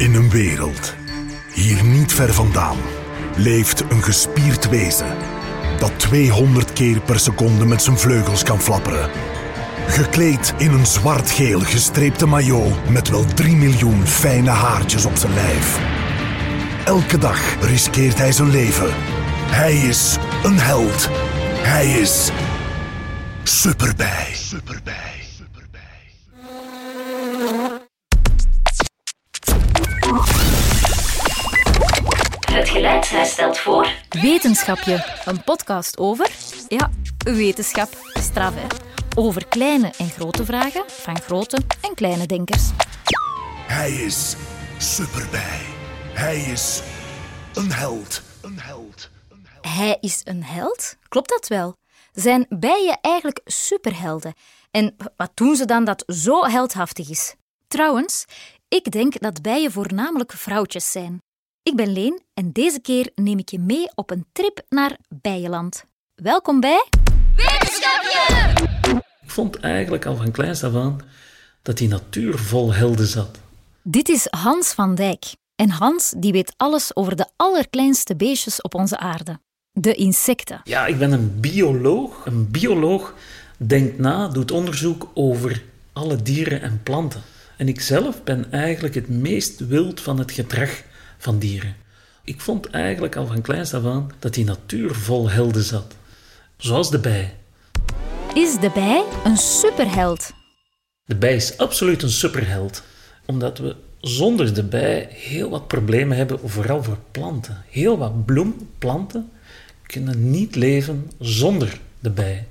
In een wereld, hier niet ver vandaan, leeft een gespierd wezen dat 200 keer per seconde met zijn vleugels kan flapperen. Gekleed in een zwart-geel gestreepte maillot met wel 3 miljoen fijne haartjes op zijn lijf. Elke dag riskeert hij zijn leven. Hij is een held. Hij is Superbij. Superbij. Het geluid stelt voor. Wetenschapje, een podcast over, ja, wetenschap, straf hè. Over kleine en grote vragen van grote en kleine denkers. Hij is Superbij. Hij is een held. Een held. Een held. Hij is een held? Klopt dat wel? Zijn bijen eigenlijk superhelden? En wat doen ze dan dat zo heldhaftig is? Trouwens, ik denk dat bijen voornamelijk vrouwtjes zijn. Ik ben Leen en deze keer neem ik je mee op een trip naar Bijenland. Welkom bij... Ik vond eigenlijk al van kleins af aan dat die natuur vol helden zat. Dit is Hans van Dijk. En Hans die weet alles over de allerkleinste beestjes op onze aarde. De insecten. Ja, ik ben een bioloog. Een bioloog denkt na, doet onderzoek over alle dieren en planten. En ik zelf ben eigenlijk het meest wild van het gedrag van dieren. Ik vond eigenlijk al van kleins af aan dat die natuur vol helden zat. Zoals de bij. Is de bij een superheld? De bij is absoluut een superheld, omdat we zonder de bij heel wat problemen hebben, vooral voor planten. Heel wat bloemplanten kunnen niet leven zonder de bij.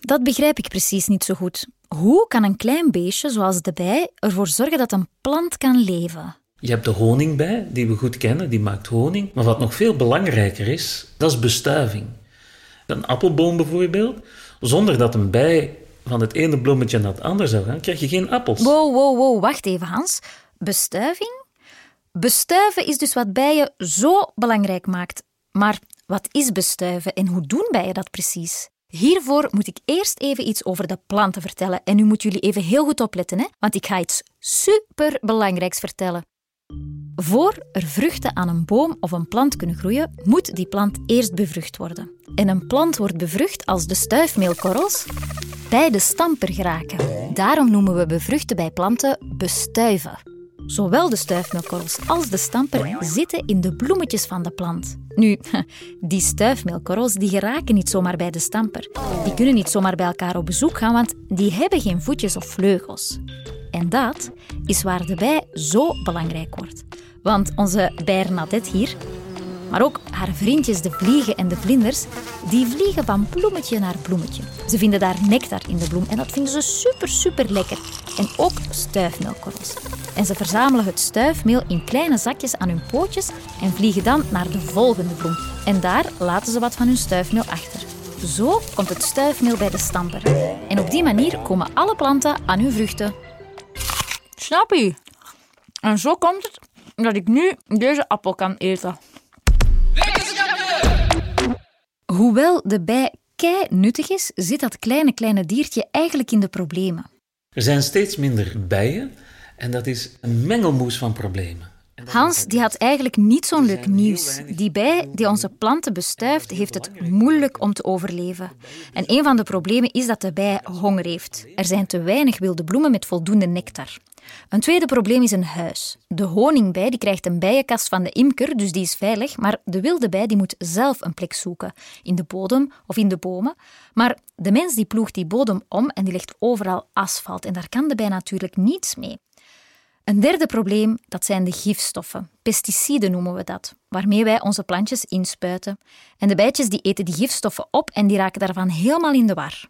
Dat begrijp ik precies niet zo goed. Hoe kan een klein beestje zoals de bij ervoor zorgen dat een plant kan leven? Je hebt de honingbij, die we goed kennen, die maakt honing. Maar wat nog veel belangrijker is, dat is bestuiving. Een appelboom bijvoorbeeld, zonder dat een bij van het ene bloemetje naar het andere zou gaan, krijg je geen appels. Wow, wow, wow, wacht even Hans. Bestuiving? Bestuiven is dus wat bijen zo belangrijk maakt. Maar wat is bestuiven en hoe doen bijen dat precies? Hiervoor moet ik eerst even iets over de planten vertellen. En nu moeten jullie even heel goed opletten, hè? want ik ga iets superbelangrijks vertellen. Voor er vruchten aan een boom of een plant kunnen groeien, moet die plant eerst bevrucht worden. En een plant wordt bevrucht als de stuifmeelkorrels bij de stamper geraken. Daarom noemen we bevruchten bij planten bestuiven. Zowel de stuifmeelkorrels als de stamper zitten in de bloemetjes van de plant. Nu, die stuifmeelkorrels die geraken niet zomaar bij de stamper. Die kunnen niet zomaar bij elkaar op bezoek gaan, want die hebben geen voetjes of vleugels. En dat is waar de bij zo belangrijk wordt. Want onze Bernadette hier, maar ook haar vriendjes de vliegen en de vlinders, die vliegen van bloemetje naar bloemetje. Ze vinden daar nectar in de bloem en dat vinden ze super, super lekker. En ook stuifmeelkorrels. En ze verzamelen het stuifmeel in kleine zakjes aan hun pootjes en vliegen dan naar de volgende bloem. En daar laten ze wat van hun stuifmeel achter. Zo komt het stuifmeel bij de stamper. En op die manier komen alle planten aan hun vruchten. Snap je? En zo komt het dat ik nu deze appel kan eten. Hoewel de bij kei nuttig is, zit dat kleine kleine diertje eigenlijk in de problemen. Er zijn steeds minder bijen en dat is een mengelmoes van problemen. Hans die had eigenlijk niet zo'n leuk nieuws. Die bij die onze planten bestuift, heeft het moeilijk om te overleven. En een van de problemen is dat de bij honger heeft. Er zijn te weinig wilde bloemen met voldoende nectar. Een tweede probleem is een huis. De honingbij die krijgt een bijenkast van de imker, dus die is veilig, maar de wilde bij die moet zelf een plek zoeken, in de bodem of in de bomen. Maar de mens die ploegt die bodem om en die legt overal asfalt en daar kan de bij natuurlijk niets mee. Een derde probleem, dat zijn de gifstoffen. Pesticiden noemen we dat, waarmee wij onze plantjes inspuiten. En de bijtjes die eten die gifstoffen op en die raken daarvan helemaal in de war.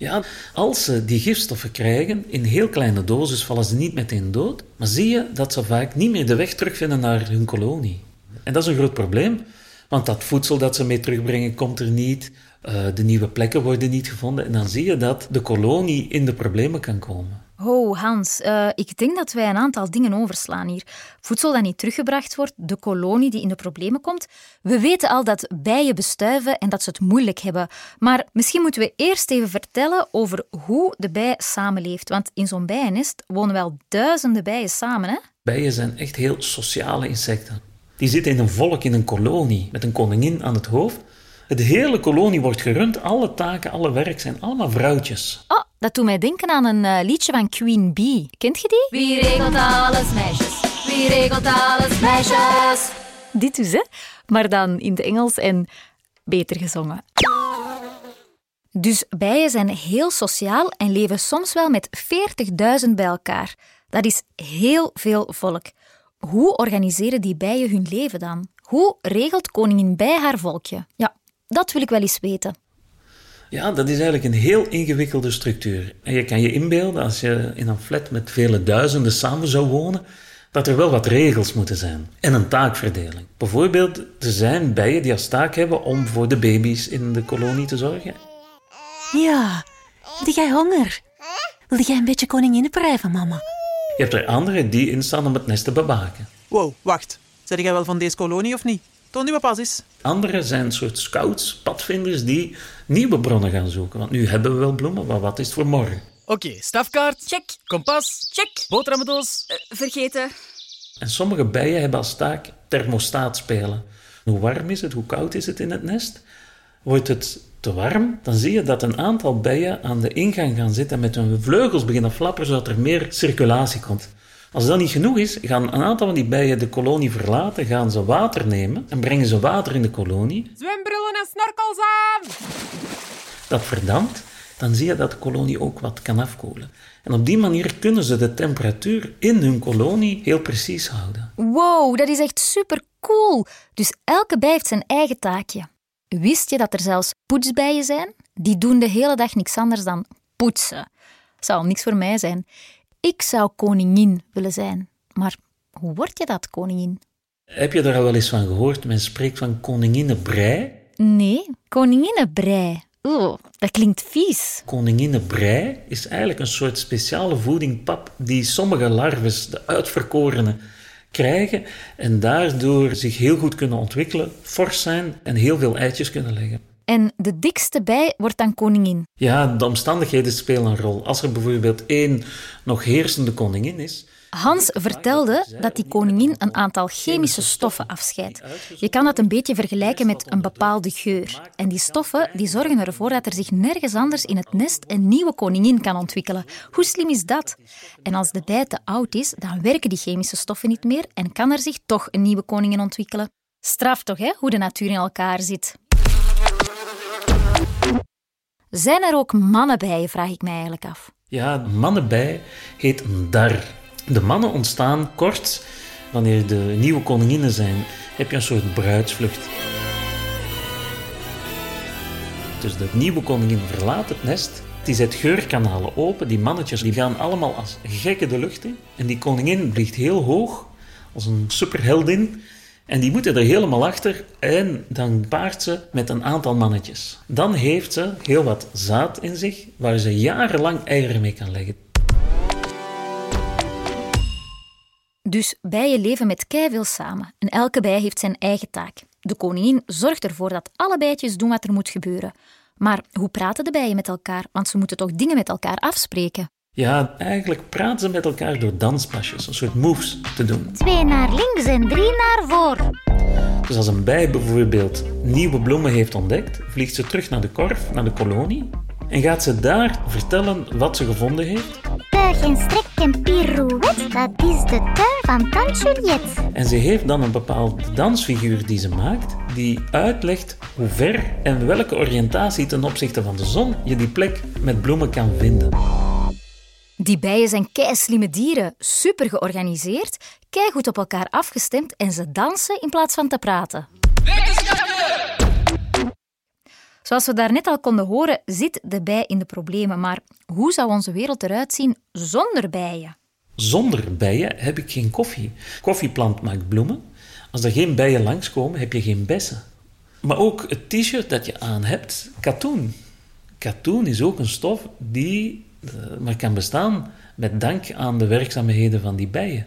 Ja, als ze die gifstoffen krijgen, in heel kleine doses vallen ze niet meteen dood, maar zie je dat ze vaak niet meer de weg terugvinden naar hun kolonie. En dat is een groot probleem, want dat voedsel dat ze mee terugbrengen komt er niet, eh, de nieuwe plekken worden niet gevonden en dan zie je dat de kolonie in de problemen kan komen. Oh, Hans, uh, ik denk dat wij een aantal dingen overslaan hier. Voedsel dat niet teruggebracht wordt, de kolonie die in de problemen komt. We weten al dat bijen bestuiven en dat ze het moeilijk hebben. Maar misschien moeten we eerst even vertellen over hoe de bij samenleeft. Want in zo'n bijennest wonen wel duizenden bijen samen, hè? Bijen zijn echt heel sociale insecten. Die zitten in een volk, in een kolonie, met een koningin aan het hoofd. Het hele kolonie wordt gerund, alle taken, alle werk zijn allemaal vrouwtjes. Oh, dat doet mij denken aan een uh, liedje van Queen Bee. Kent je die? Wie regelt alles, meisjes? Wie regelt alles, meisjes? Dit dus, hè? Maar dan in het Engels en beter gezongen. Dus bijen zijn heel sociaal en leven soms wel met 40.000 bij elkaar. Dat is heel veel volk. Hoe organiseren die bijen hun leven dan? Hoe regelt koningin bij haar volkje? Ja, dat wil ik wel eens weten. Ja, dat is eigenlijk een heel ingewikkelde structuur. En je kan je inbeelden, als je in een flat met vele duizenden samen zou wonen, dat er wel wat regels moeten zijn. En een taakverdeling. Bijvoorbeeld, er zijn bijen die als taak hebben om voor de baby's in de kolonie te zorgen. Ja, heb jij honger? Wil jij een beetje koninginnenprei van mama? Je hebt er anderen die instaan om het nest te bewaken. Wow, wacht. Zeg jij wel van deze kolonie of niet? Toon nu pas eens. Anderen zijn een soort scouts, padvinders die nieuwe bronnen gaan zoeken. Want nu hebben we wel bloemen, maar wat is het voor morgen? Oké, stafkaart. Check. Kompas. Check. Boterhammendoos. Uh, vergeten. En sommige bijen hebben als taak thermostaat spelen. Hoe warm is het, hoe koud is het in het nest? Wordt het te warm, dan zie je dat een aantal bijen aan de ingang gaan zitten en met hun vleugels beginnen flapperen, zodat er meer circulatie komt. Als dat niet genoeg is, gaan een aantal van die bijen de kolonie verlaten, gaan ze water nemen en brengen ze water in de kolonie. Zwembrillen en snorkels aan! Dat verdampt, dan zie je dat de kolonie ook wat kan afkoelen. En op die manier kunnen ze de temperatuur in hun kolonie heel precies houden. Wow, dat is echt super cool. Dus elke bij heeft zijn eigen taakje. Wist je dat er zelfs poetsbijen zijn? Die doen de hele dag niks anders dan poetsen. Zou niks voor mij zijn. Ik zou koningin willen zijn. Maar hoe word je dat, koningin? Heb je daar al wel eens van gehoord? Men spreekt van koninginnenbrei. Nee, koninginnenbrei. Oeh, dat klinkt vies. Koninginnenbrei is eigenlijk een soort speciale voedingpap die sommige larves, de uitverkorene, krijgen en daardoor zich heel goed kunnen ontwikkelen, fors zijn en heel veel eitjes kunnen leggen. En de dikste bij wordt dan koningin. Ja, de omstandigheden spelen een rol. Als er bijvoorbeeld één nog heersende koningin is. Hans vertelde dat die koningin een aantal chemische stoffen afscheidt. Je kan dat een beetje vergelijken met een bepaalde geur. En die stoffen die zorgen ervoor dat er zich nergens anders in het nest een nieuwe koningin kan ontwikkelen. Hoe slim is dat? En als de bij te oud is, dan werken die chemische stoffen niet meer en kan er zich toch een nieuwe koningin ontwikkelen. Straf toch, hè, hoe de natuur in elkaar zit. Zijn er ook mannenbijen, vraag ik mij eigenlijk af. Ja, mannenbij heet een dar. De mannen ontstaan kort wanneer de nieuwe koninginnen zijn. Heb je een soort bruidsvlucht. Dus de nieuwe koningin verlaat het nest. Die zet geurkanalen open. Die mannetjes die gaan allemaal als gekken de lucht in. En die koningin vliegt heel hoog, als een superheldin. En die moeten er helemaal achter en dan paart ze met een aantal mannetjes. Dan heeft ze heel wat zaad in zich waar ze jarenlang eieren mee kan leggen. Dus bijen leven met keiveel samen en elke bij heeft zijn eigen taak. De koningin zorgt ervoor dat alle bijtjes doen wat er moet gebeuren. Maar hoe praten de bijen met elkaar? Want ze moeten toch dingen met elkaar afspreken? Ja, eigenlijk praten ze met elkaar door danspasjes, een soort moves te doen. Twee naar links en drie naar voor. Dus als een bij bijvoorbeeld nieuwe bloemen heeft ontdekt, vliegt ze terug naar de korf, naar de kolonie, en gaat ze daar vertellen wat ze gevonden heeft. Tuig en strek en pirouette, dat is de tuin van Tante Juliette. En ze heeft dan een bepaalde dansfiguur die ze maakt, die uitlegt hoe ver en welke oriëntatie ten opzichte van de zon je die plek met bloemen kan vinden. Die bijen zijn keislimme dieren, super georganiseerd, goed op elkaar afgestemd en ze dansen in plaats van te praten. Zoals we daarnet al konden horen, zit de bij in de problemen. Maar hoe zou onze wereld eruit zien zonder bijen? Zonder bijen heb ik geen koffie. Koffieplant maakt bloemen. Als er geen bijen langskomen, heb je geen bessen. Maar ook het t-shirt dat je aan hebt, katoen. Katoen is ook een stof die maar kan bestaan met dank aan de werkzaamheden van die bijen.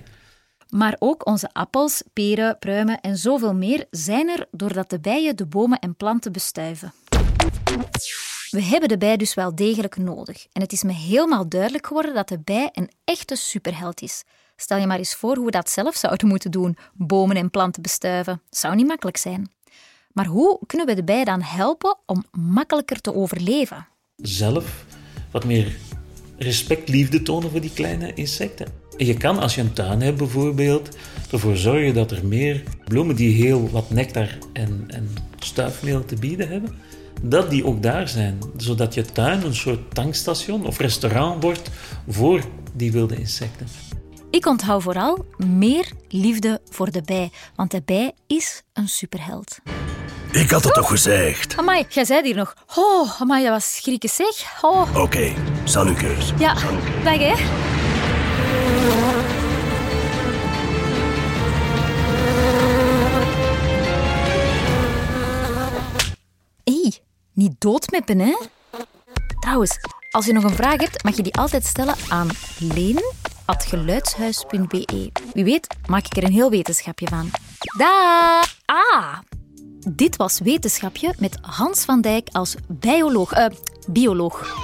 Maar ook onze appels, peren, pruimen en zoveel meer zijn er doordat de bijen de bomen en planten bestuiven. We hebben de bij dus wel degelijk nodig. En het is me helemaal duidelijk geworden dat de bij een echte superheld is. Stel je maar eens voor hoe we dat zelf zouden moeten doen: bomen en planten bestuiven. Zou niet makkelijk zijn. Maar hoe kunnen we de bij dan helpen om makkelijker te overleven? Zelf wat meer respect, liefde tonen voor die kleine insecten. En je kan, als je een tuin hebt bijvoorbeeld, ervoor zorgen dat er meer bloemen die heel wat nectar en, en stuifmeel te bieden hebben, dat die ook daar zijn. Zodat je tuin een soort tankstation of restaurant wordt voor die wilde insecten. Ik onthoud vooral meer liefde voor de bij, want de bij is een superheld. Ik had het toch gezegd? Amai, jij zei hier nog. Oh, amai, dat was schrikken zeg. Oh. Oké, okay, keus. Ja, dag hè. Hé, niet doodmeppen hè. Trouwens, als je nog een vraag hebt, mag je die altijd stellen aan leen.geluidshuis.be. Wie weet maak ik er een heel wetenschapje van. Daag! Ah, dit was Wetenschapje met Hans van Dijk als bioloog. Uh, bioloog.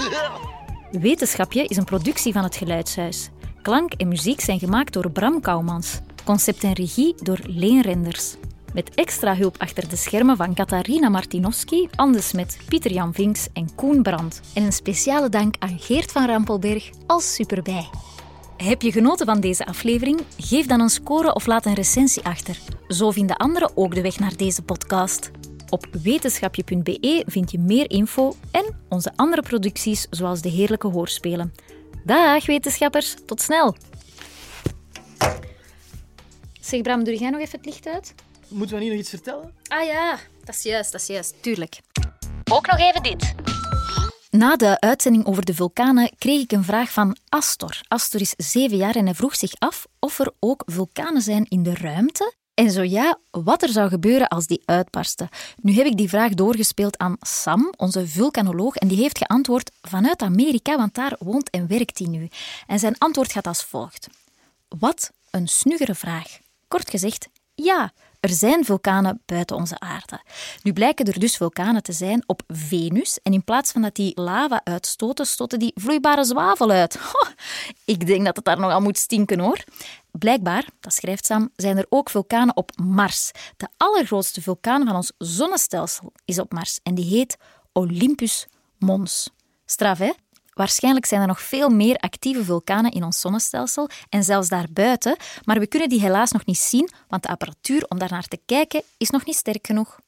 Wetenschapje is een productie van het Geluidshuis. Klank en muziek zijn gemaakt door Bram Kouwmans. Concept en regie door Leen Renders. Met extra hulp achter de schermen van Katarina Martinowski, Anne Smet, Pieter-Jan Vinks en Koen Brandt. En een speciale dank aan Geert van Rampelberg als superbij. Heb je genoten van deze aflevering? Geef dan een score of laat een recensie achter. Zo vinden anderen ook de weg naar deze podcast. Op wetenschapje.be vind je meer info en onze andere producties, zoals de heerlijke hoorspelen. Dag wetenschappers, tot snel! Zeg Bram, doe jij nog even het licht uit? Moeten we niet nog iets vertellen? Ah ja, dat is juist, dat is juist, tuurlijk. Ook nog even dit. Na de uitzending over de vulkanen kreeg ik een vraag van Astor. Astor is zeven jaar en hij vroeg zich af of er ook vulkanen zijn in de ruimte. En zo ja, wat er zou gebeuren als die uitbarsten. Nu heb ik die vraag doorgespeeld aan Sam, onze vulkanoloog, en die heeft geantwoord vanuit Amerika, want daar woont en werkt hij nu. En zijn antwoord gaat als volgt. Wat een snuggere vraag. Kort gezegd, ja, er zijn vulkanen buiten onze aarde. Nu blijken er dus vulkanen te zijn op Venus. En in plaats van dat die lava uitstoten, stoten die vloeibare zwavel uit. ik denk dat het daar nogal moet stinken hoor. Blijkbaar, dat schrijft Sam, zijn er ook vulkanen op Mars. De allergrootste vulkaan van ons zonnestelsel is op Mars en die heet Olympus Mons. Straf, hè? Waarschijnlijk zijn er nog veel meer actieve vulkanen in ons zonnestelsel en zelfs daarbuiten, maar we kunnen die helaas nog niet zien, want de apparatuur om daar naar te kijken is nog niet sterk genoeg.